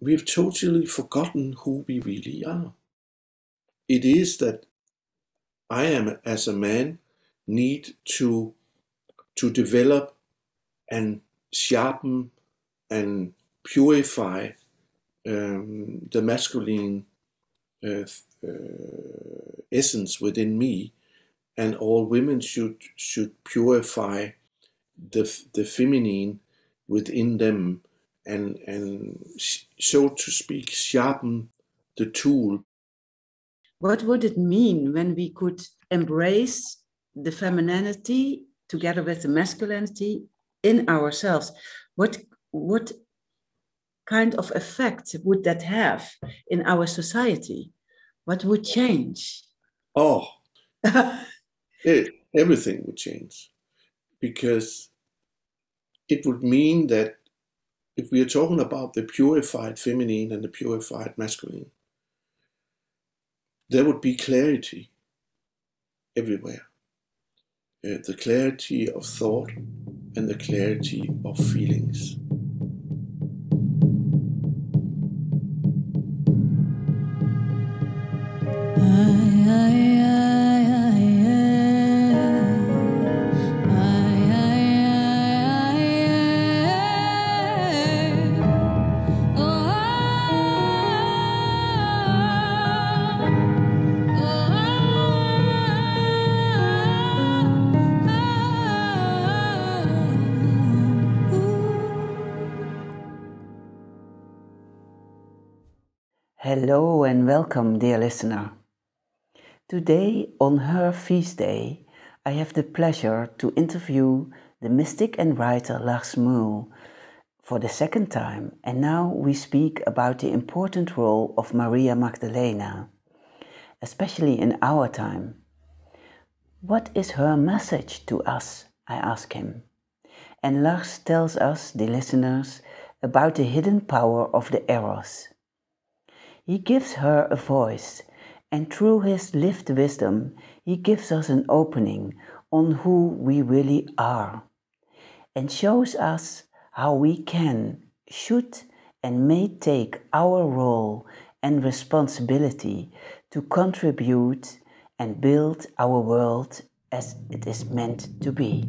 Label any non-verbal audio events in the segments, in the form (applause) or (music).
we've totally forgotten who we really are. It is that I am, as a man, need to to develop and sharpen and purify um, the masculine uh, uh, essence within me, and all women should should purify the the feminine within them, and and so to speak, sharpen the tool. What would it mean when we could embrace the femininity together with the masculinity in ourselves? What what kind of effect would that have in our society? What would change? Oh, (laughs) it, everything would change because it would mean that if we are talking about the purified feminine and the purified masculine, there would be clarity everywhere. Uh, the clarity of thought and the clarity of feelings. Hello and welcome, dear listener. Today, on her feast day, I have the pleasure to interview the mystic and writer Lars Muhl for the second time, and now we speak about the important role of Maria Magdalena, especially in our time. What is her message to us? I ask him. And Lars tells us, the listeners, about the hidden power of the Eros. He gives her a voice, and through his lived wisdom, he gives us an opening on who we really are and shows us how we can, should, and may take our role and responsibility to contribute and build our world as it is meant to be.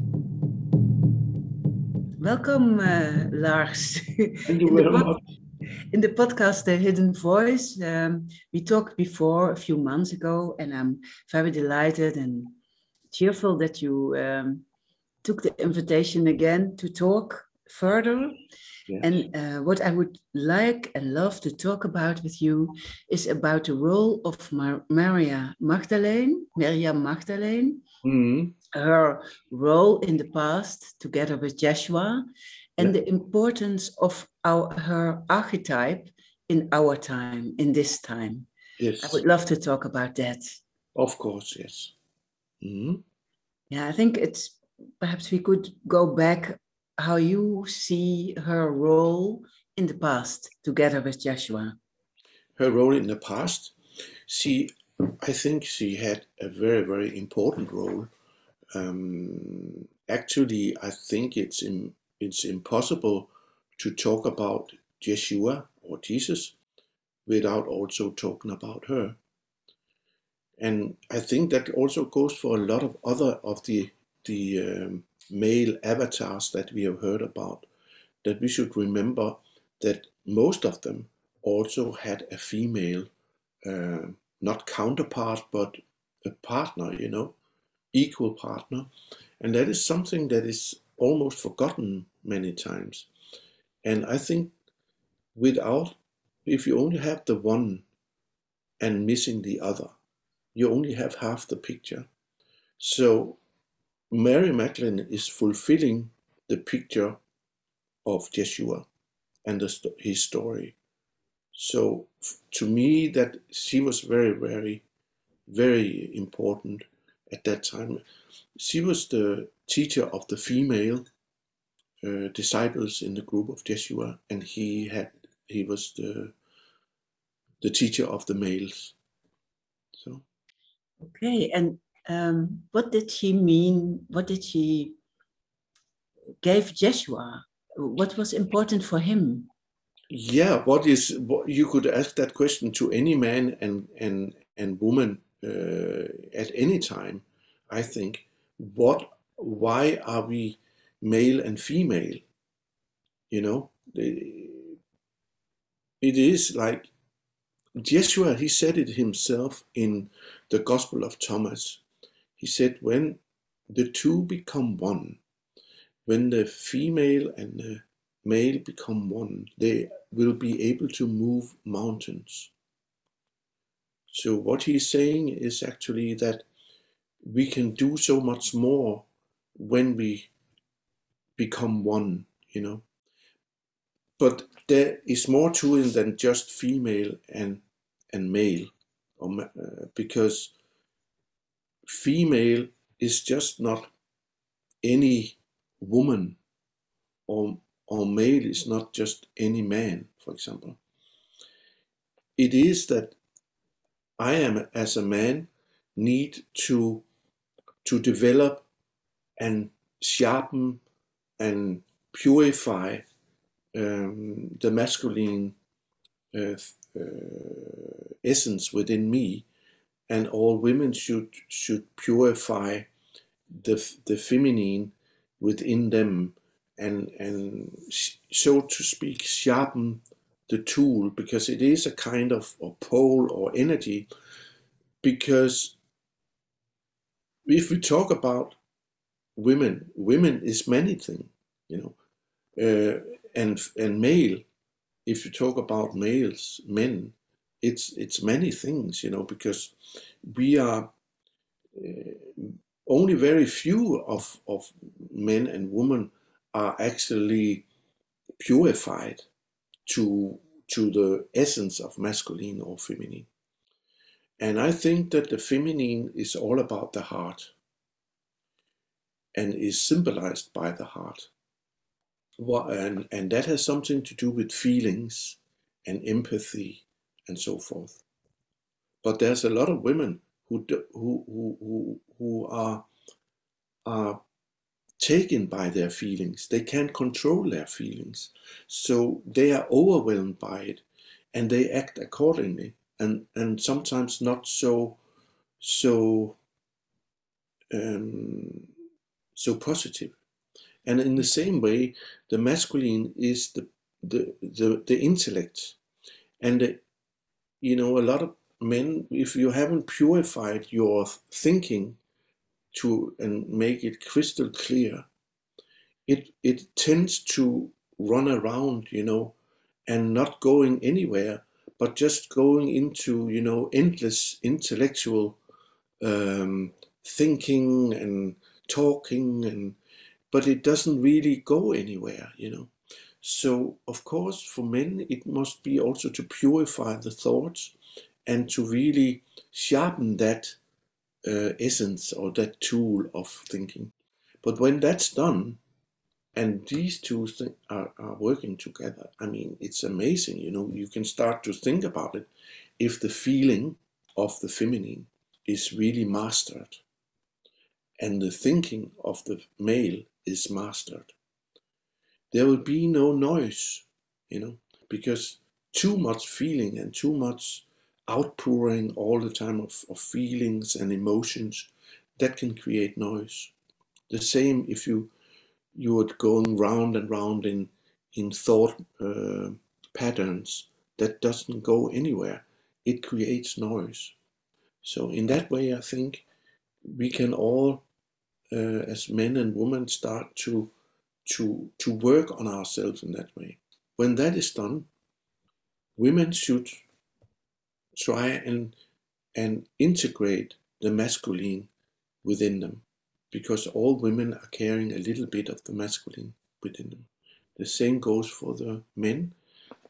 Welcome, uh, Lars. Thank you very much in the podcast The Hidden Voice, um, we talked before a few months ago, and I'm very delighted and cheerful that you um, took the invitation again to talk further. Yes. And uh, what I would like and love to talk about with you is about the role of Mar- Maria Magdalene, Maria Magdalene, mm-hmm. her role in the past together with Joshua, and yeah. the importance of our, her archetype in our time, in this time. Yes. I would love to talk about that. Of course, yes. Mm-hmm. Yeah, I think it's perhaps we could go back how you see her role in the past together with Joshua. Her role in the past, she, I think she had a very, very important role. Um, actually, I think it's in, it's impossible to talk about Yeshua or Jesus without also talking about her. And I think that also goes for a lot of other of the the um, male avatars that we have heard about. That we should remember that most of them also had a female, uh, not counterpart, but a partner, you know, equal partner. And that is something that is almost forgotten many times. And I think without, if you only have the one and missing the other, you only have half the picture. So Mary Magdalene is fulfilling the picture of Yeshua and the, his story. So to me, that she was very, very, very important at that time. She was the teacher of the female uh, disciples in the group of Yeshua, and he had he was the the teacher of the males. So. Okay, and um, what did he mean? What did she gave Joshua? What was important for him? yeah, what is what you could ask that question to any man and and and woman uh, at any time. I think what why are we male and female? You know, it is like Yeshua. He said it himself in the Gospel of Thomas. He said, when the two become one, when the female and the male become one, they will be able to move mountains. So, what he's saying is actually that we can do so much more when we become one, you know. But there is more to it than just female and and male, or, uh, because female is just not any woman or, or male is not just any man, for example. It is that I am, as a man, need to, to develop and sharpen and purify um, the masculine uh, uh, essence within me and all women should should purify the the feminine within them and and so to speak sharpen the tool because it is a kind of a pole or energy because if we talk about women women is many things you know. Uh, and and male if you talk about males men it's it's many things you know because we are uh, only very few of of men and women are actually purified to to the essence of masculine or feminine. And i think that the feminine is all about the heart and is symbolized by the heart and, and that has something to do with feelings and empathy and so forth. But there's a lot of women who do, who who who, who are are taken by their feelings. They can't control their feelings, so they are overwhelmed by it, and they act accordingly, and and sometimes not so so um, so positive. And in the same way, the masculine is the the the, the intellect, and the you know, a lot of men, if you haven't purified your thinking to and make it crystal clear, it it tends to run around, you know, and not going anywhere, but just going into, you know, endless intellectual um, thinking and talking and but it doesn't really go anywhere, you know. So, of course, for men, it must be also to purify the thoughts and to really sharpen that uh, essence or that tool of thinking. But when that's done, and these two th- are, are working together, I mean, it's amazing. You know, you can start to think about it if the feeling of the feminine is really mastered and the thinking of the male is mastered there will be no noise, you know, because too much feeling and too much outpouring all the time of, of feelings and emotions that can create noise. The same if you you are going round and round in in thought uh, patterns that doesn't go anywhere. It creates noise. So in that way, I think we can all, uh, as men and women, start to to, to work on ourselves in that way. When that is done, women should try and, and integrate the masculine within them because all women are carrying a little bit of the masculine within them. The same goes for the men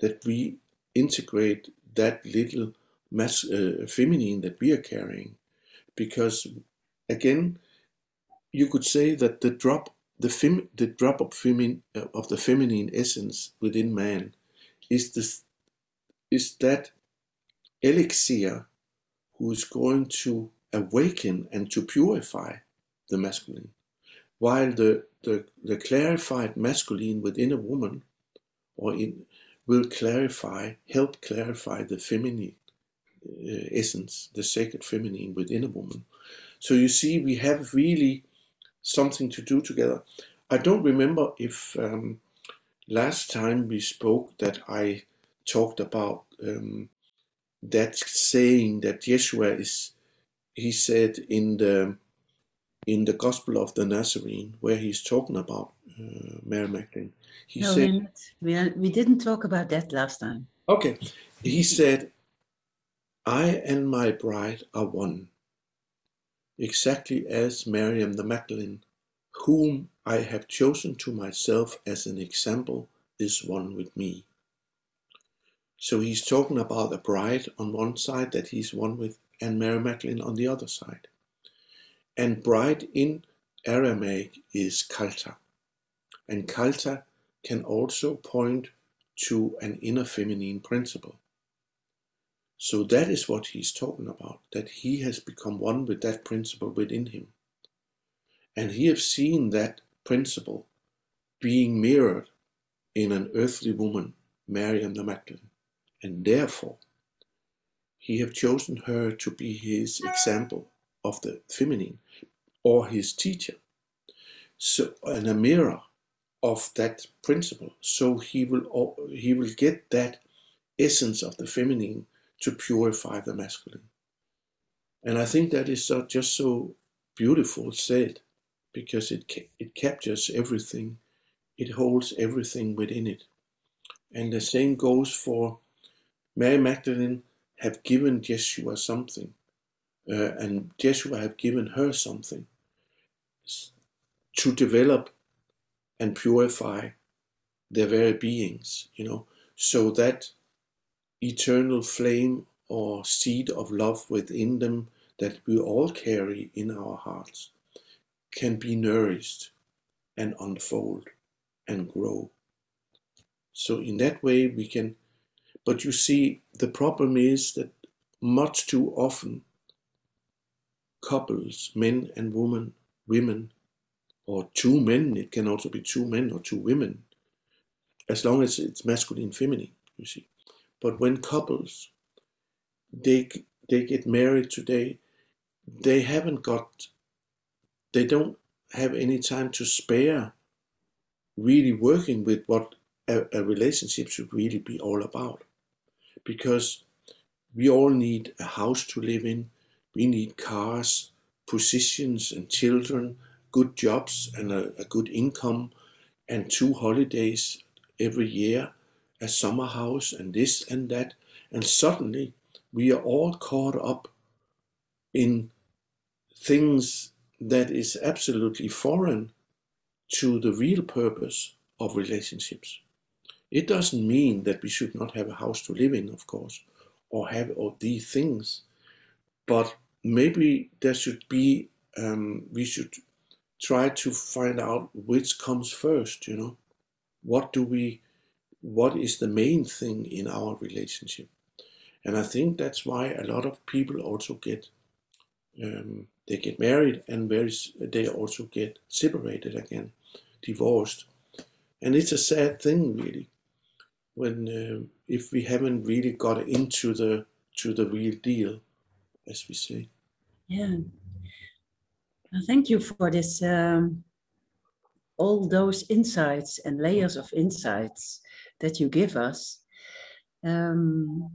that we integrate that little mas- uh, feminine that we are carrying because again you could say that the drop the, fem, the drop of, femin, uh, of the feminine essence within man is, this, is that elixir who is going to awaken and to purify the masculine. While the, the, the clarified masculine within a woman or in, will clarify, help clarify the feminine uh, essence, the sacred feminine within a woman. So you see, we have really something to do together. I don't remember if um, last time we spoke that I talked about um, that saying that Yeshua is, he said in the in the Gospel of the Nazarene, where he's talking about uh, Mary Magdalene. He no, said, we, we didn't talk about that last time. Okay. He said, I and my bride are one, exactly as Miriam the Magdalene, whom I have chosen to myself as an example, is one with me. So he's talking about a bride on one side that he's one with, and Mary Magdalene on the other side. And bride in Aramaic is kalta. And kalta can also point to an inner feminine principle. So that is what he's talking about, that he has become one with that principle within him. And he has seen that principle being mirrored in an earthly woman, Miriam the Magdalene. And therefore, he have chosen her to be his example of the feminine or his teacher. So, and a mirror of that principle. So he will he will get that essence of the feminine to purify the masculine. And I think that is just so beautiful said because it it captures everything, it holds everything within it. And the same goes for Mary Magdalene have given Yeshua something, uh, and Yeshua have given her something to develop and purify their very beings, you know, so that eternal flame or seed of love within them that we all carry in our hearts can be nourished and unfold and grow. So, in that way, we can. But you see, the problem is that much too often couples, men and women, women, or two men, it can also be two men or two women, as long as it's masculine feminine, you see. But when couples, they, they get married today, they haven't got, they don't have any time to spare really working with what a, a relationship should really be all about. Because we all need a house to live in, we need cars, positions, and children good jobs and a, a good income and two holidays every year, a summer house and this and that. And suddenly we are all caught up in things that is absolutely foreign to the real purpose of relationships. It doesn't mean that we should not have a house to live in, of course, or have all these things, but maybe there should be, um, we should try to find out which comes first, you know. What do we, what is the main thing in our relationship? And I think that's why a lot of people also get, um, they get married and very, they also get separated again, divorced. And it's a sad thing, really, when uh, if we haven't really got into the to the real deal, as we say. Yeah, Thank you for this, um, all those insights and layers of insights that you give us. Um,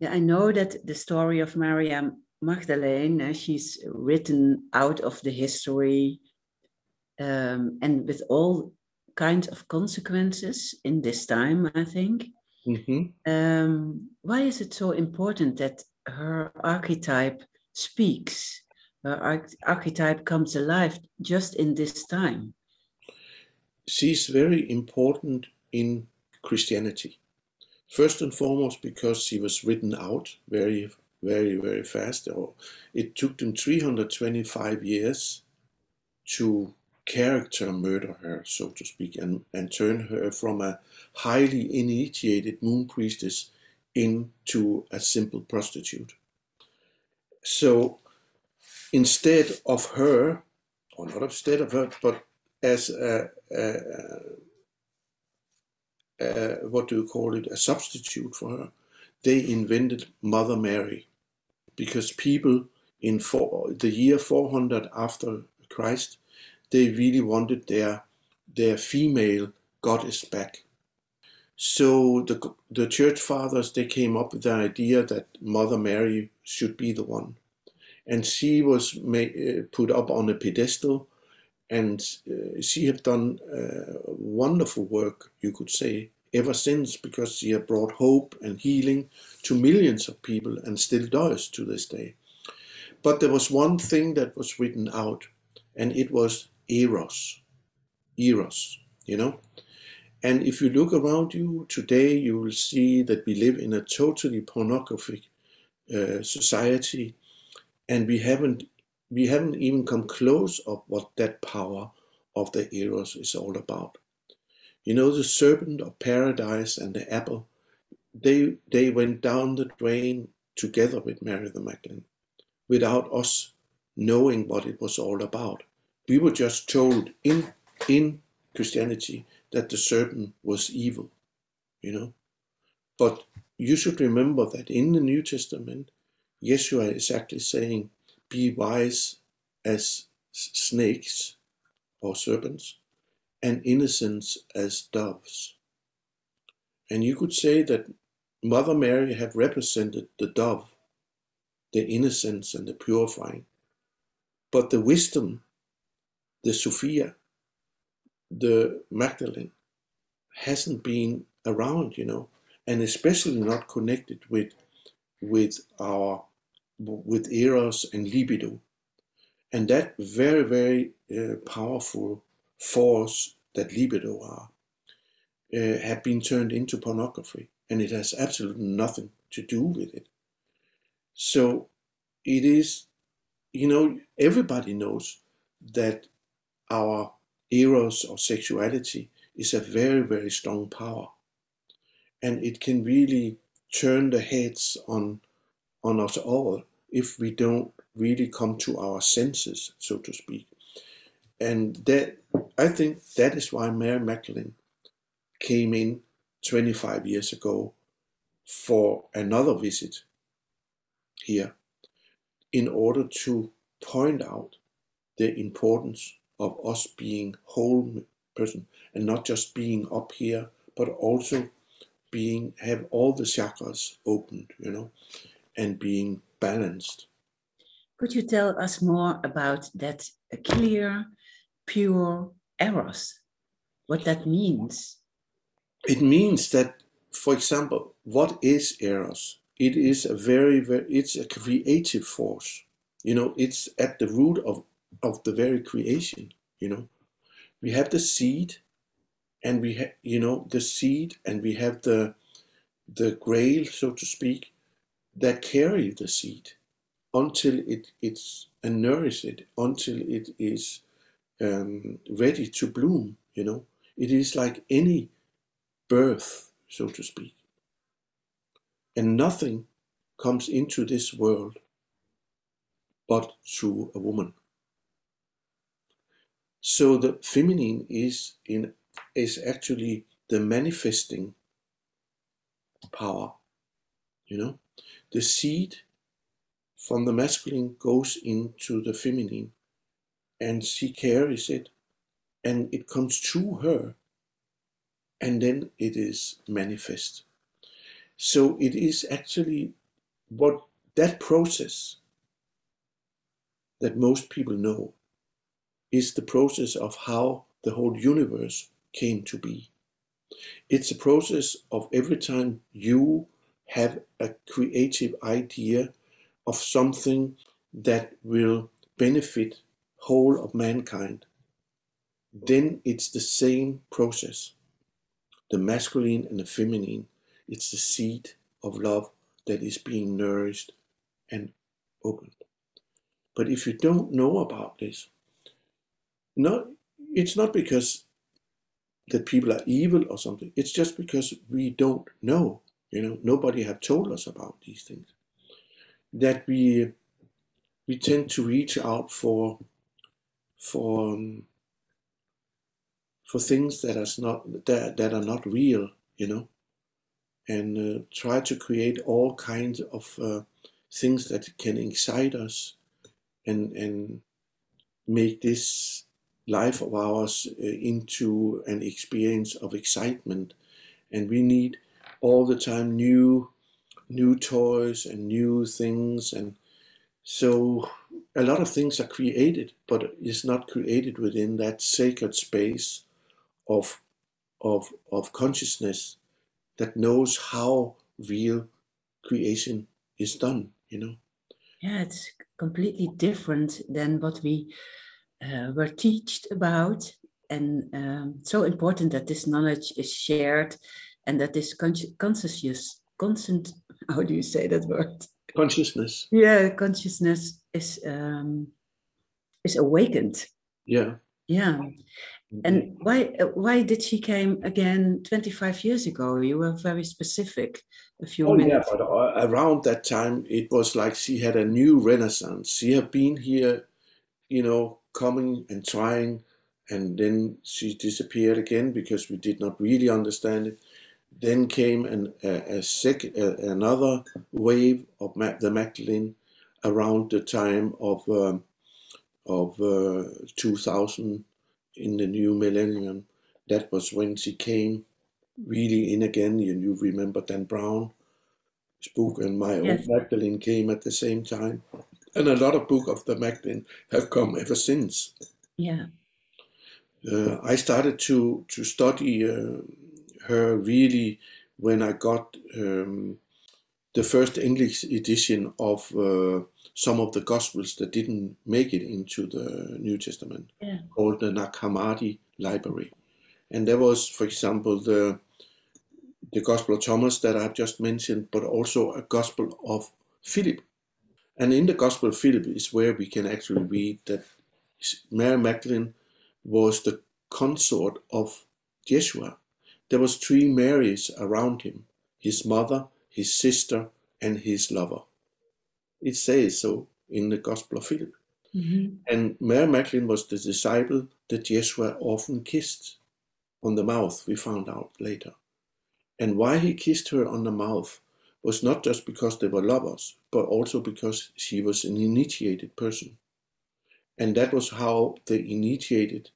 yeah, I know that the story of Maryam Magdalene, uh, she's written out of the history um, and with all kinds of consequences in this time, I think. Mm-hmm. Um, why is it so important that her archetype speaks? uh, archetype comes alive just in this time. She's very important in Christianity. First and foremost, because she was written out very, very, very fast. It took them 325 years to character murder her, so to speak, and, and turn her from a highly initiated moon priestess into a simple prostitute. So instead of her, or not instead of her, but as a, a, uh, what do you call it, a substitute for her. They invented Mother Mary because people in four, the year 400 after Christ, they really wanted their their female goddess back. So the the church fathers they came up with the idea that Mother Mary should be the one, and she was made, uh, put up on a pedestal, and uh, she have done uh, wonderful work, you could say, ever since because she had brought hope and healing to millions of people and still does to this day. But there was one thing that was written out, and it was eros. Eros, you know? And if you look around you today, you will see that we live in a totally pornographic uh, society, and we haven't we haven't even come close of what that power of the eros is all about. You know, the serpent of paradise and the apple, they they went down the drain together with Mary the Magdalene without us knowing what it was all about. We were just told in, in Christianity that the serpent was evil, you know. But you should remember that in the New Testament, Yeshua is actually saying, Be wise as snakes or serpents, and innocent as doves. And you could say that Mother Mary had represented the dove the innocence and the purifying. But the wisdom, the Sophia, the Magdalene, hasn't been around, you know, and especially not connected with with our with eros and libido, and that very very uh, powerful force that libido are uh, have been turned into pornography, and it has absolutely nothing to do with it. So it is, you know, everybody knows that our eros or sexuality is a very, very strong power. And it can really turn the heads on, on us all if we don't really come to our senses, so to speak. And that I think that is why Mary Magdalene came in 25 years ago for another visit here in order to point out the importance of us being whole person and not just being up here but also being have all the chakras opened you know and being balanced could you tell us more about that clear pure eros what that means it means that for example what is eros it is a very, very it's a creative force. You know, it's at the root of of the very creation. You know, we have the seed, and we have you know the seed, and we have the the grail, so to speak, that carry the seed until it it's and nourish it until it is um, ready to bloom. You know, it is like any birth, so to speak and nothing comes into this world but through a woman. So the feminine is in is actually the manifesting power. You know, the seed from the masculine goes into the feminine, and she carries it, and it comes to her, and then it is manifest. So it is actually what that process that most people know is the process of how the whole universe came to be. It's a process of every time you have a creative idea of something that will benefit whole of mankind, then it's the same process. The masculine and the feminine it's the seed of love that is being nourished and opened. But if you don't know about this, not, it's not because that people are evil or something. It's just because we don't know. You know, nobody have told us about these things. That we we tend to reach out for for um, for things that are not that, that are not real you know, and uh, try to create all kinds of uh, things that can excite us and and make this life of ours uh, into an experience of excitement and we need all the time new new toys and new things. And so a lot of things are created but it's not created within that sacred space of of of consciousness that knows how real creation is done you know? Yeah it's completely different than what we uh, were taught about. And um, so important that this knowledge is shared and that this conscious constant (laughs) how do you say that word consciousness yeah consciousness is um, is awakened yeah yeah and why why did she came again 25 years ago? You were very specific a few oh, minutes. Yeah, but uh, around that time it was like she had a new renaissance. She had been here, you know, coming and trying, and then she disappeared again because we did not really understand it. Then came an, a, a sec, a, another wave of Ma- the Magdalene around the time of um, of uh, 2000 in the new millennium. That was when she came really in again. And you remember Dan Brown's book and my yes. own Magdalene came at the same time. And a lot of book of the Magdalene have come ever since. Yeah. Uh, I started to to study uh, her really when I got um, the first English edition of uh, some of the Gospels that didn't make it into the New Testament, yeah. called the Nag Hammadi Library. And there was, for example, the the Gospel of Thomas that I've just mentioned, but also a Gospel of Philip. And in the Gospel of Philip is where we can actually read that Mary Magdalene was the consort of Yeshua. There was three Marys around him, his mother, his sister, and his lover. It says so in the Gospel of Philip. Mm-hmm. And Mary Magdalene was the disciple that Yeshua often kissed on the mouth, we found out later. And why he kissed her on the mouth was not just because they were lovers, but also because she was an initiated person. And that was how the initiated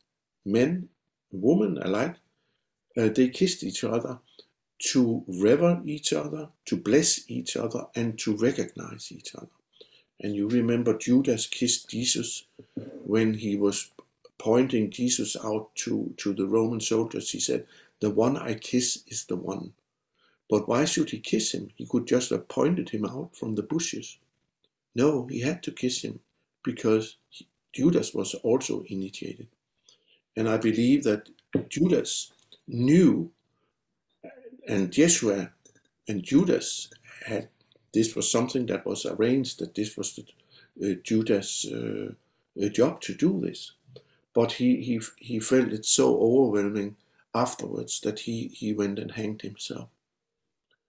men, women alike, uh, they kissed each other to rever each other, to bless each other, and to recognize each other. And you remember Judas kissed Jesus when he was pointing Jesus out to, to the Roman soldiers. He said, The one I kiss is the one. But why should he kiss him? He could just have pointed him out from the bushes. No, he had to kiss him because he, Judas was also initiated. And I believe that Judas knew and Yeshua and Judas had this was something that was arranged that this was the, uh, Judas' uh, job to do this, but he he he felt it so overwhelming afterwards that he he went and hanged himself.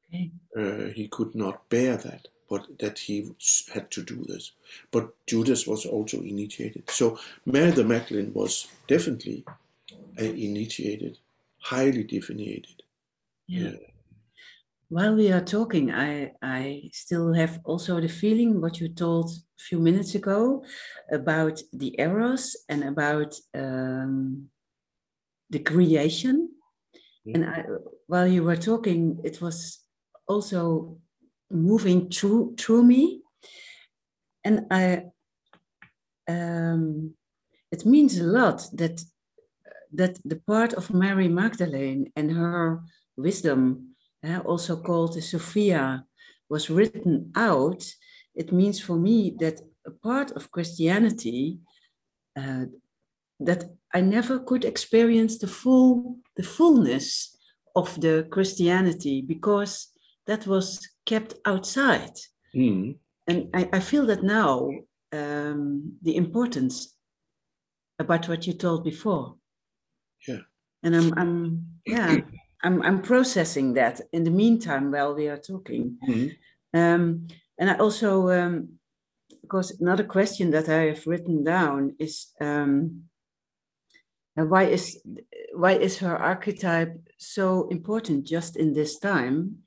Okay. Uh, he could not bear that, but that he had to do this. But Judas was also initiated. So Mary the Magdalene was definitely initiated, highly definiated. Yeah. While we are talking, I, I still have also the feeling what you told a few minutes ago about the eros and about um, the creation. Yeah. And I, while you were talking, it was also moving through through me, and I um, it means a lot that that the part of Mary Magdalene and her wisdom, uh, also called the Sophia, was written out, it means for me that a part of Christianity uh, that I never could experience the full the fullness of the Christianity because that was kept outside. Mm. And I, I, feel that now um, the importance about what you told before. Yeah. And I'm, I'm yeah, I'm, I'm processing that in the meantime while we are talking. Mm-hmm. Um, and I also, um, because another question that I have written down is um, why is why is her archetype so important just in this time?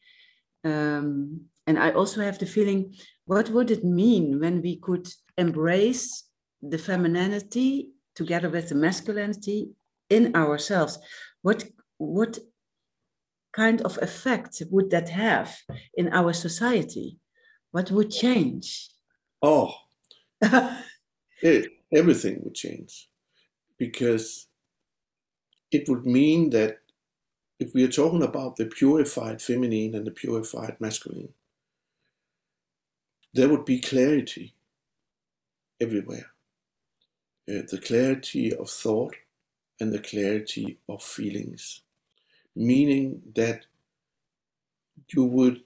Um, and I also have the feeling, what would it mean when we could embrace the femininity together with the masculinity in ourselves? What what kind of effect would that have in our society? What would change? Oh, (laughs) it, everything would change because it would mean that if we are talking about the purified feminine and the purified masculine, there would be clarity everywhere. Uh, the clarity of thought and the clarity of feelings, meaning that you would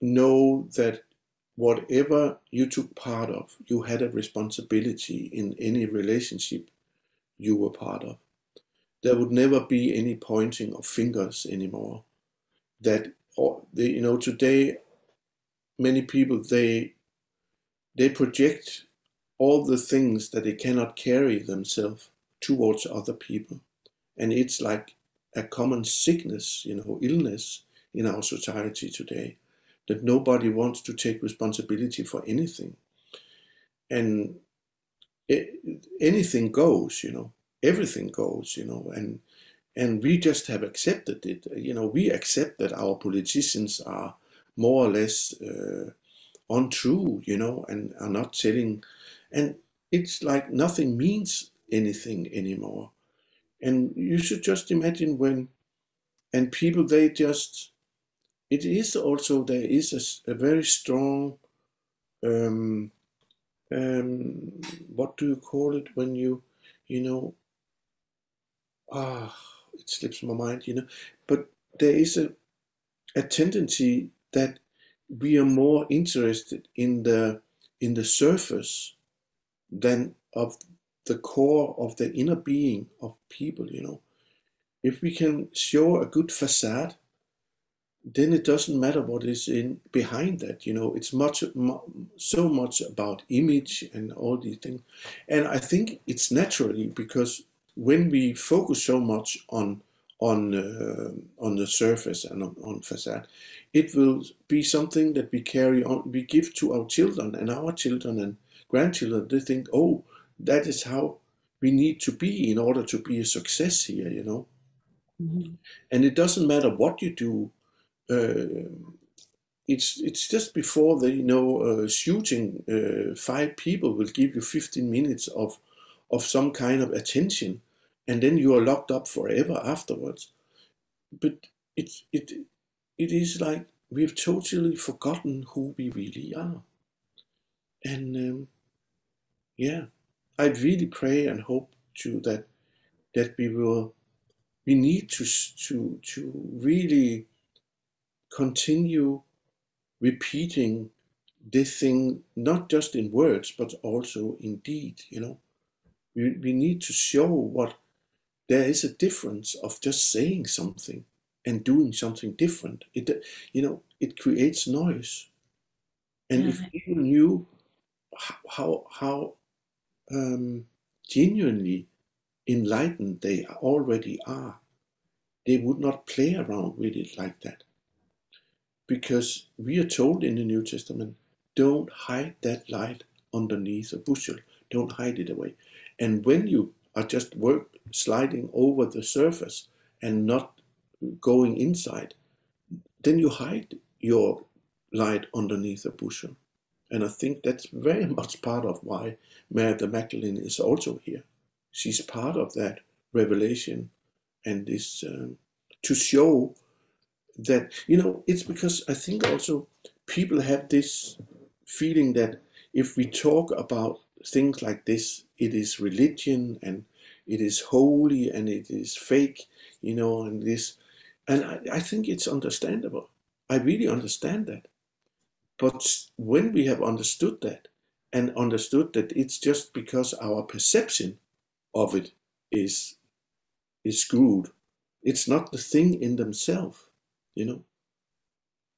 know that whatever you took part of, you had a responsibility in any relationship you were part of. There would never be any pointing of fingers anymore. That you know today, many people they they project all the things that they cannot carry themselves towards other people, and it's like a common sickness, you know, illness in our society today that nobody wants to take responsibility for anything. And it, anything goes, you know, everything goes, you know, and and we just have accepted it. You know, we accept that our politicians are more or less uh, untrue, you know, and are not telling, and it's like nothing means anything anymore. And you should just imagine when, and people they just it is also there is a, a very strong um, um, what do you call it when you you know ah it slips my mind you know but there is a a tendency that we are more interested in the in the surface than of the core of the inner being of people you know. If we can show a good facade then it doesn't matter what is in behind that you know. It's much so much about image and all these things and i think it's naturally because when we focus so much on on uh, on the surface and on, on facade it will be something that we carry on we give to our children and our children and grandchildren. They think oh that is how we need to be in order to be a success here you know? Mm-hmm. and it doesn't matter what you do uh, it's it's just before the you know uh, shooting uh, five people will give you 15 minutes of of some kind of attention and then you are locked up forever afterwards. But it's it it is like we've totally forgotten who we really are. And um, yeah i really pray and hope to that that we will we need to to to really continue repeating this thing, not just in words, but also in deed, you know. We, we need to show what there is a difference of just saying something and doing something different. It, you know, it creates noise. And if mm. people knew how, how um, genuinely enlightened they already are, they would not play around with it like that because we are told in the New Testament, don't hide that light underneath a bushel. Don't hide it away. And when you are just work sliding over the surface and not going inside, then you hide your light underneath a bushel. And I think that's very much part of why Mary the Magdalene is also here. She's part of that revelation and this um, to show that you know it's because i think also people have this feeling that if we talk about things like this it is religion and it is holy and it is fake you know and this. And I, I think it's understandable. I really understand that but when we have understood that and understood that it's just because our perception of it is is screwed it's not the thing in themselves you know,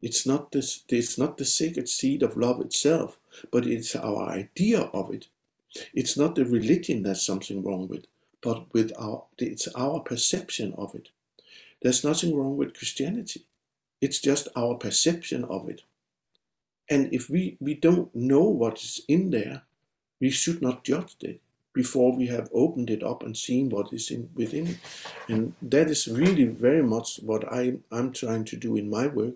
it's not this. It's not the sacred seed of love itself, but it's our idea of it. It's not the religion that's something wrong with, but with our it's our perception of it. There's nothing wrong with Christianity. It's just our perception of it. And if we, we don't know what is in there, we should not judge it before we have opened it up and seen what is in within it. And that is really very much what I, I'm trying to do in my work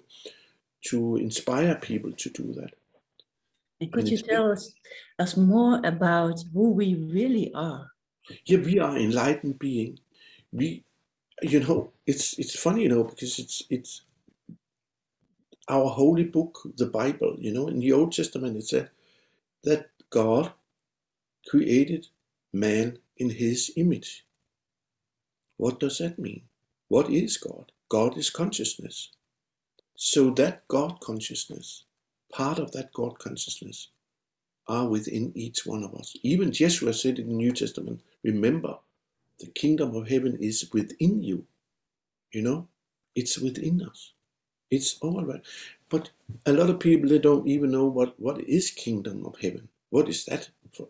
to inspire people to do that. And could and you tell us, us more about who we really are? Yeah, we are enlightened being. We, you know, it's it's funny, you know, because it's it's our holy book, the Bible. You know, in the Old Testament, it said that God created man in His image. What does that mean? What is God? God is consciousness. So that God consciousness, part of that God consciousness, are within each one of us. Even Yeshua said in the New Testament, remember, the kingdom of heaven is within you. You know, it's within us. It's all right. But a lot of people they don't even know what, what is kingdom of heaven. What is that for?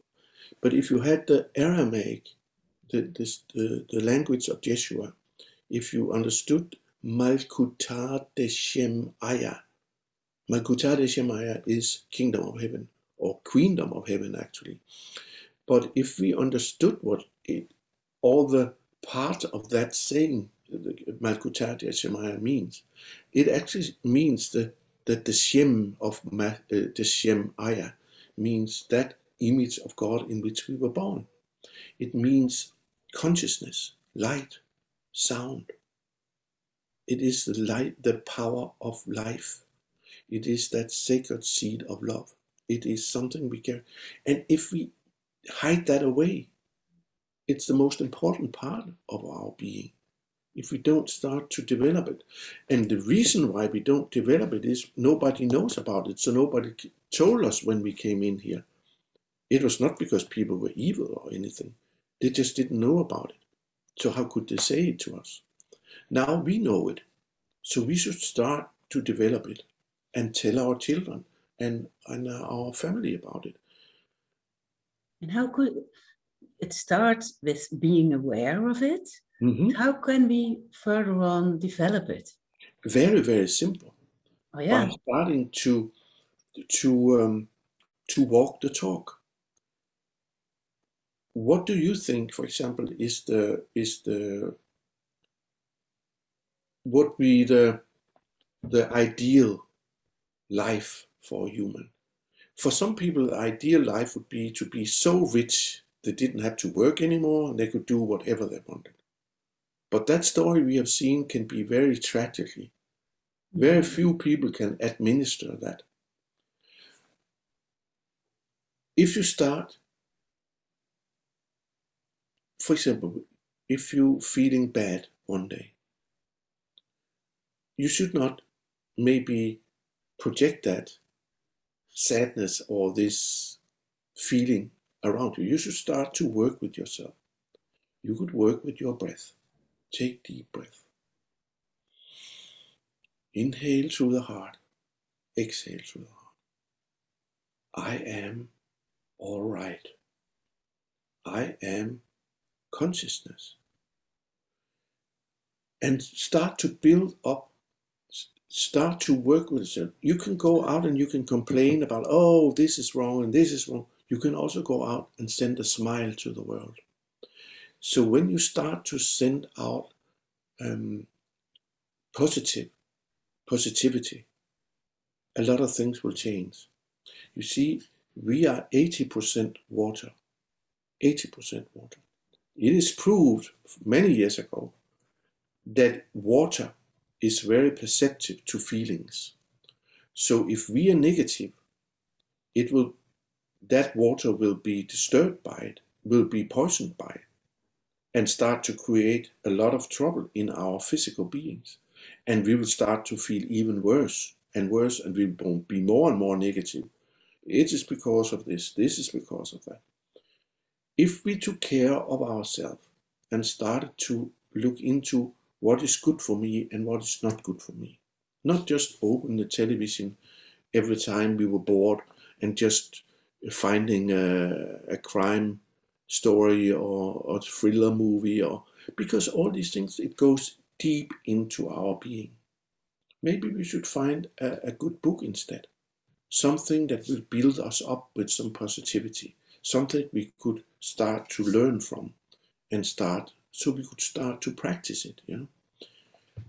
But if you had the Aramaic, the, this, the, the language of Yeshua, if you understood Malkutat Deshem Aya, Malkutat Deshem Aya is kingdom of heaven or queendom of heaven actually. But if we understood what it, all the part of that saying, Malkutat Yeshemaya means, it actually means the, that the Shem of uh, the Shem Aya means that image of God in which we were born. It means consciousness, light, sound. It is the light, the power of life. It is that sacred seed of love. It is something we care. And if we hide that away, it's the most important part of our being. If we don't start to develop it. And the reason why we don't develop it is nobody knows about it. So nobody told us when we came in here. It was not because people were evil or anything. They just didn't know about it. So how could they say it to us? Now we know it. So we should start to develop it and tell our children and, and our family about it. And how could it start with being aware of it? Mm-hmm. How can we further on develop it? Very, very simple. Oh, yeah. By starting to to um, to walk the talk. What do you think, for example, is the is the would be the the ideal life for a human. For some people, the ideal life would be to be so rich they didn't have to work anymore and they could do whatever they wanted. But that story we have seen can be very tragically. Very mm-hmm. few people can administer that. If you start, for example, if you're feeling bad one day, you should not maybe project that sadness or this feeling around you. You should start to work with yourself. You could work with your breath. Take deep breath. Inhale through the heart. Exhale through the heart. I am all right. I am consciousness. And start to build up start to work with yourself. You can go out and you can complain about, oh, this is wrong and this is wrong. You can also go out and send a smile to the world. So when you start to send out um, positive positivity, a lot of things will change. You see, we are 80% water. 80% water. It is proved many years ago that water is very perceptive to feelings. So if we are negative, it will that water will be disturbed by it, will be poisoned by it, and start to create a lot of trouble in our physical beings. And we will start to feel even worse and worse, and we will be more and more negative. It is because of this, this is because of that. If we took care of ourselves and started to look into what is good for me and what is not good for me. Not just open the television every time we were bored and just finding a, a crime story or, or thriller movie or because all these things it goes deep into our being. Maybe we should find a, a good book instead, something that will build us up with some positivity, something we could start to learn from and start so we could start to practice it. You know,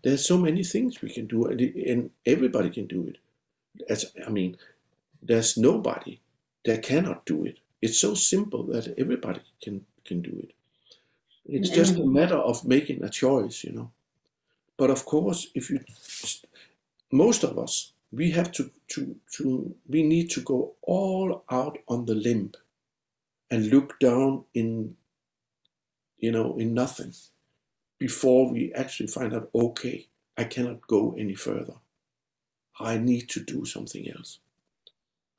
there's so many things we can do, and, and everybody can do it. As I mean, there's nobody that cannot do it. It's so simple that everybody can can do it. It's just a matter of making a choice, you know. But of course, if you, most of us, we have to to to we need to go all out on the limb, and look down in, you know, in nothing, before we actually find out. Okay, I cannot go any further. I need to do something else.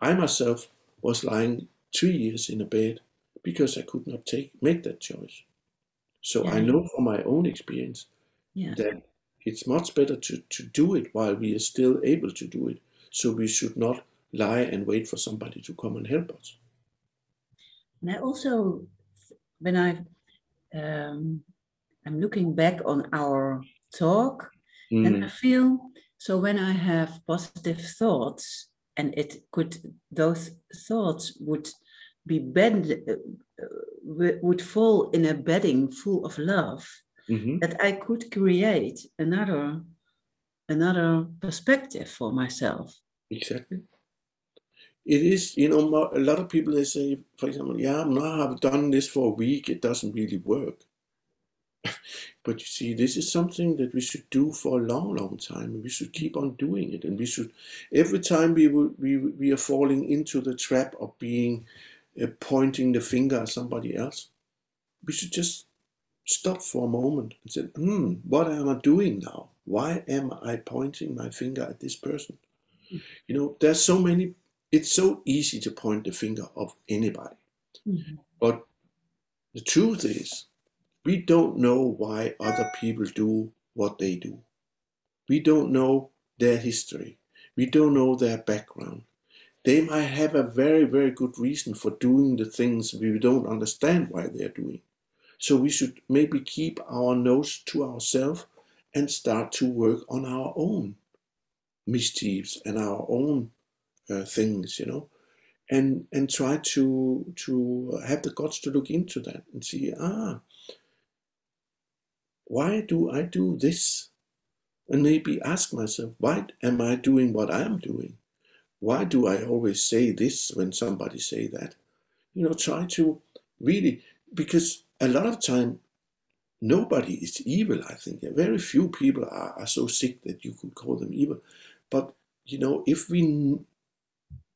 I myself was lying two years in a bed because I could not take make that choice. So yeah. I know from my own experience yeah. that it's much better to, to do it while we are still able to do it. So we should not lie and wait for somebody to come and help us. And I also, when I, um, I'm looking back on our talk, mm. and I feel so when I have positive thoughts, and it could those thoughts would be bend uh, would fall in a bedding full of love mm-hmm. that i could create another another perspective for myself. Exactly. It is you know a lot of people they say for example yeah now i've done this for a week. It doesn't really work (laughs) but you see, this is something that we should do for a long, long time. We should keep on doing it, and we should every time we we we are falling into the trap of being uh, pointing the finger at somebody else, we should just stop for a moment and say, "Hmm, what am I doing now? Why am I pointing my finger at this person?" Mm-hmm. You know, there's so many. It's so easy to point the finger of anybody, mm-hmm. but the truth is we don't know why other people do what they do. We don't know their history. We don't know their background. They might have a very, very good reason for doing the things we don't understand why they're doing. So we should maybe keep our nose to ourselves and start to work on our own mischiefs and our own uh, things, you know, and and try to to have the guts to look into that and see ah why do I do this? And maybe ask myself, why am I doing what I am doing? Why do I always say this when somebody say that? You know, try to really, because a lot of time, nobody is evil, I think. Very few people are, are so sick that you could call them evil. But, you know, if we,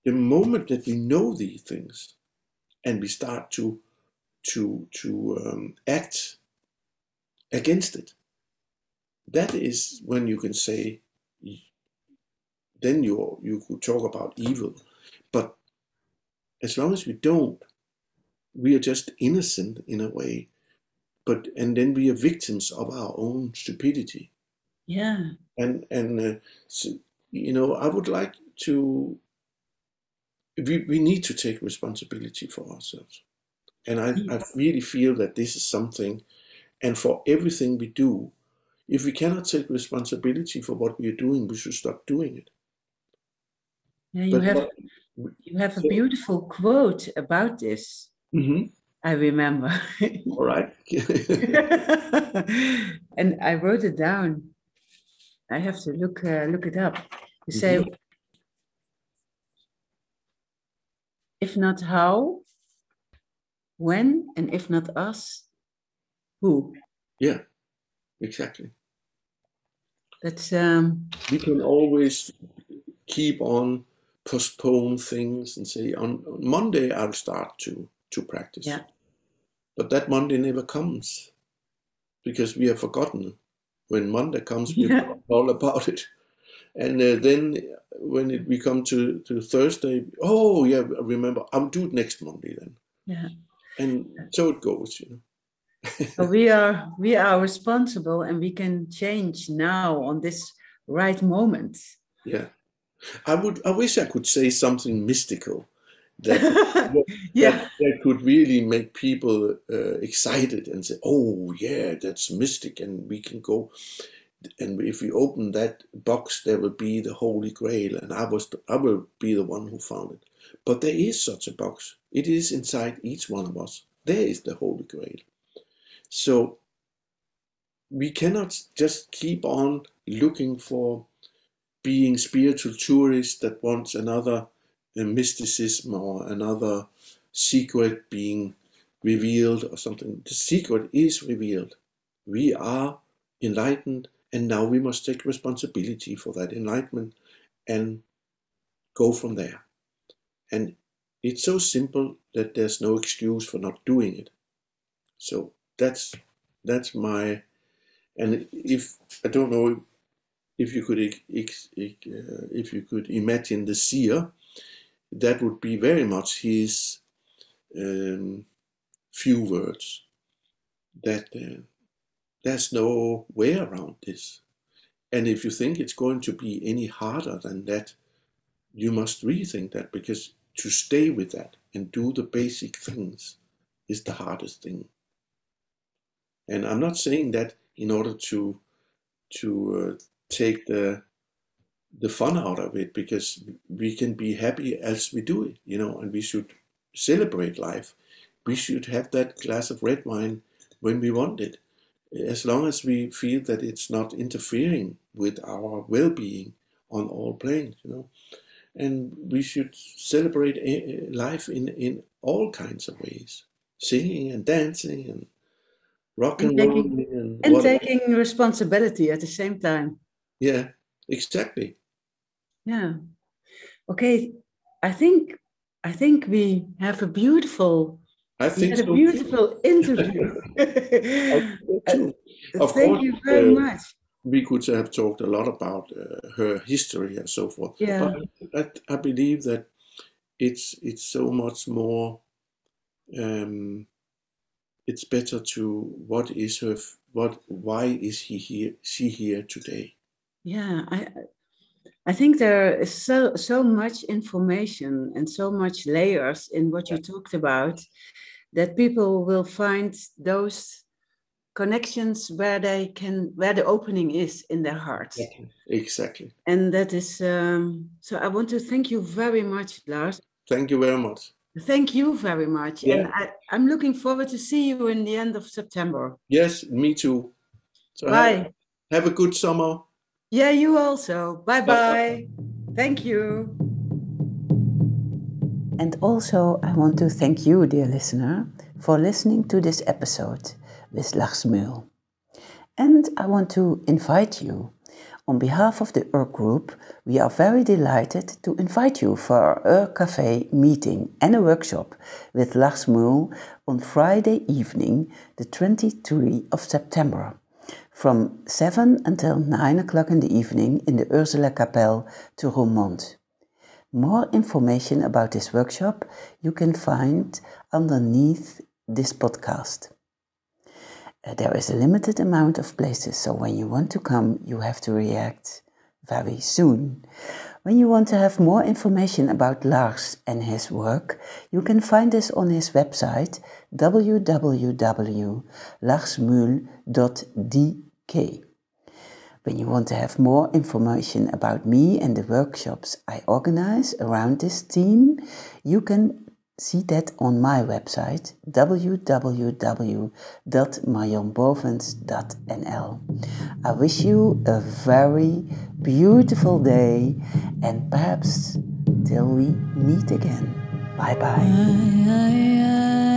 the moment that we know these things and we start to, to, to um, act against it. That is when you can say, then you you could talk about evil. But as long as we don't, we are just innocent in a way. But and then we are victims of our own stupidity. Yeah. And and uh, so, you know, I would like to. We we need to take responsibility for ourselves, and I I really feel that this is something and for everything we do. If we cannot take responsibility for what we are doing, we should stop doing it. Yeah, you but have what, you have a so, beautiful quote about this. Mm-hmm. I remember. (laughs) All right. (laughs) and I wrote it down. I have to look uh, look it up. You say, mm-hmm. if not how, when, and if not us, who? Yeah, exactly. That's um we can always keep on postpone things and say on, on Monday I'll start to to practice. Yeah. But that Monday never comes because we have forgotten. When Monday comes, we yeah. all about it. And uh, then when it, we come to, to Thursday, oh yeah, remember, I'll do it next Monday then. Yeah. And so it goes, you know we are we are responsible and we can change now on this right moment yeah i would i wish i could say something mystical that, (laughs) yeah. that, that could really make people uh, excited and say, "Oh, yeah, that's mystic, and we can go." And if we open that box, there will be the Holy Grail, and I was I will be the one who found it. But there is such a box. It is inside each one of us. There is the Holy Grail. So we cannot just keep on looking for being spiritual tourists that wants another uh, mysticism or another secret being revealed or something. The secret is revealed. We are enlightened, and now we must take responsibility for that enlightenment and go from there. And it's so simple that there's no excuse for not doing it. So that's that's my and if I don't know if you could uh, if you could imagine the seer, that would be very much his um, few words. That uh, there's no way around this, and if you think it's going to be any harder than that, you must rethink that because to stay with that and do the basic things is the hardest thing. And I'm not saying that in order to to uh, take the the fun out of it because we can be happy as we do it, you know, and we should celebrate life. We should have that glass of red wine when we want it, as long as we feel that it's not interfering with our well-being on all planes, you know. And we should celebrate eh, eh, life in in all kinds of ways, singing and dancing and rock and, and taking, and, and taking responsibility at the same time. Yeah, exactly. Yeah. Okay. I think I think we have a beautiful I (laughs) (laughs) think so. a beautiful interview. of Thank course, you very uh, much. We could have talked a lot about uh, her history and so forth. Yeah. But I, I believe that it's it's so much more um, it's better to what is her what why is he here she here today? Yeah i i think there is so so much information and so much layers in what you talked about that people will find those connections where they can where the opening is in their heart exactly. And that is um, so i want to thank you very much lars. Thank you very much Thank you very much. Yeah. And I, I'm looking forward to see you in the end of September. Yes, me too. So Bye. Have, have a good summer. Yeah, you also. Bye bye. Thank you. And also, I want to thank you, dear listener, for listening to this episode with Lars Muhl. And I want to invite you on behalf of the UR Group, we are very delighted to invite you for our UR Cafe meeting and a workshop with Lars Muhl on Friday evening, the 23rd of September, from 7 until 9 o'clock in the evening in the Ursula Kapelle to Roermond. More information about this workshop you can find underneath this podcast. There is a limited amount of places, so when you want to come, you have to react very soon. When you want to have more information about Lars and his work, you can find this on his website www.larsmuhl.dk. When you want to have more information about me and the workshops I organize around this theme, you can see that on my website www.marjonbovens.nl. I wish you a very beautiful day and perhaps till we meet again. Bye bye.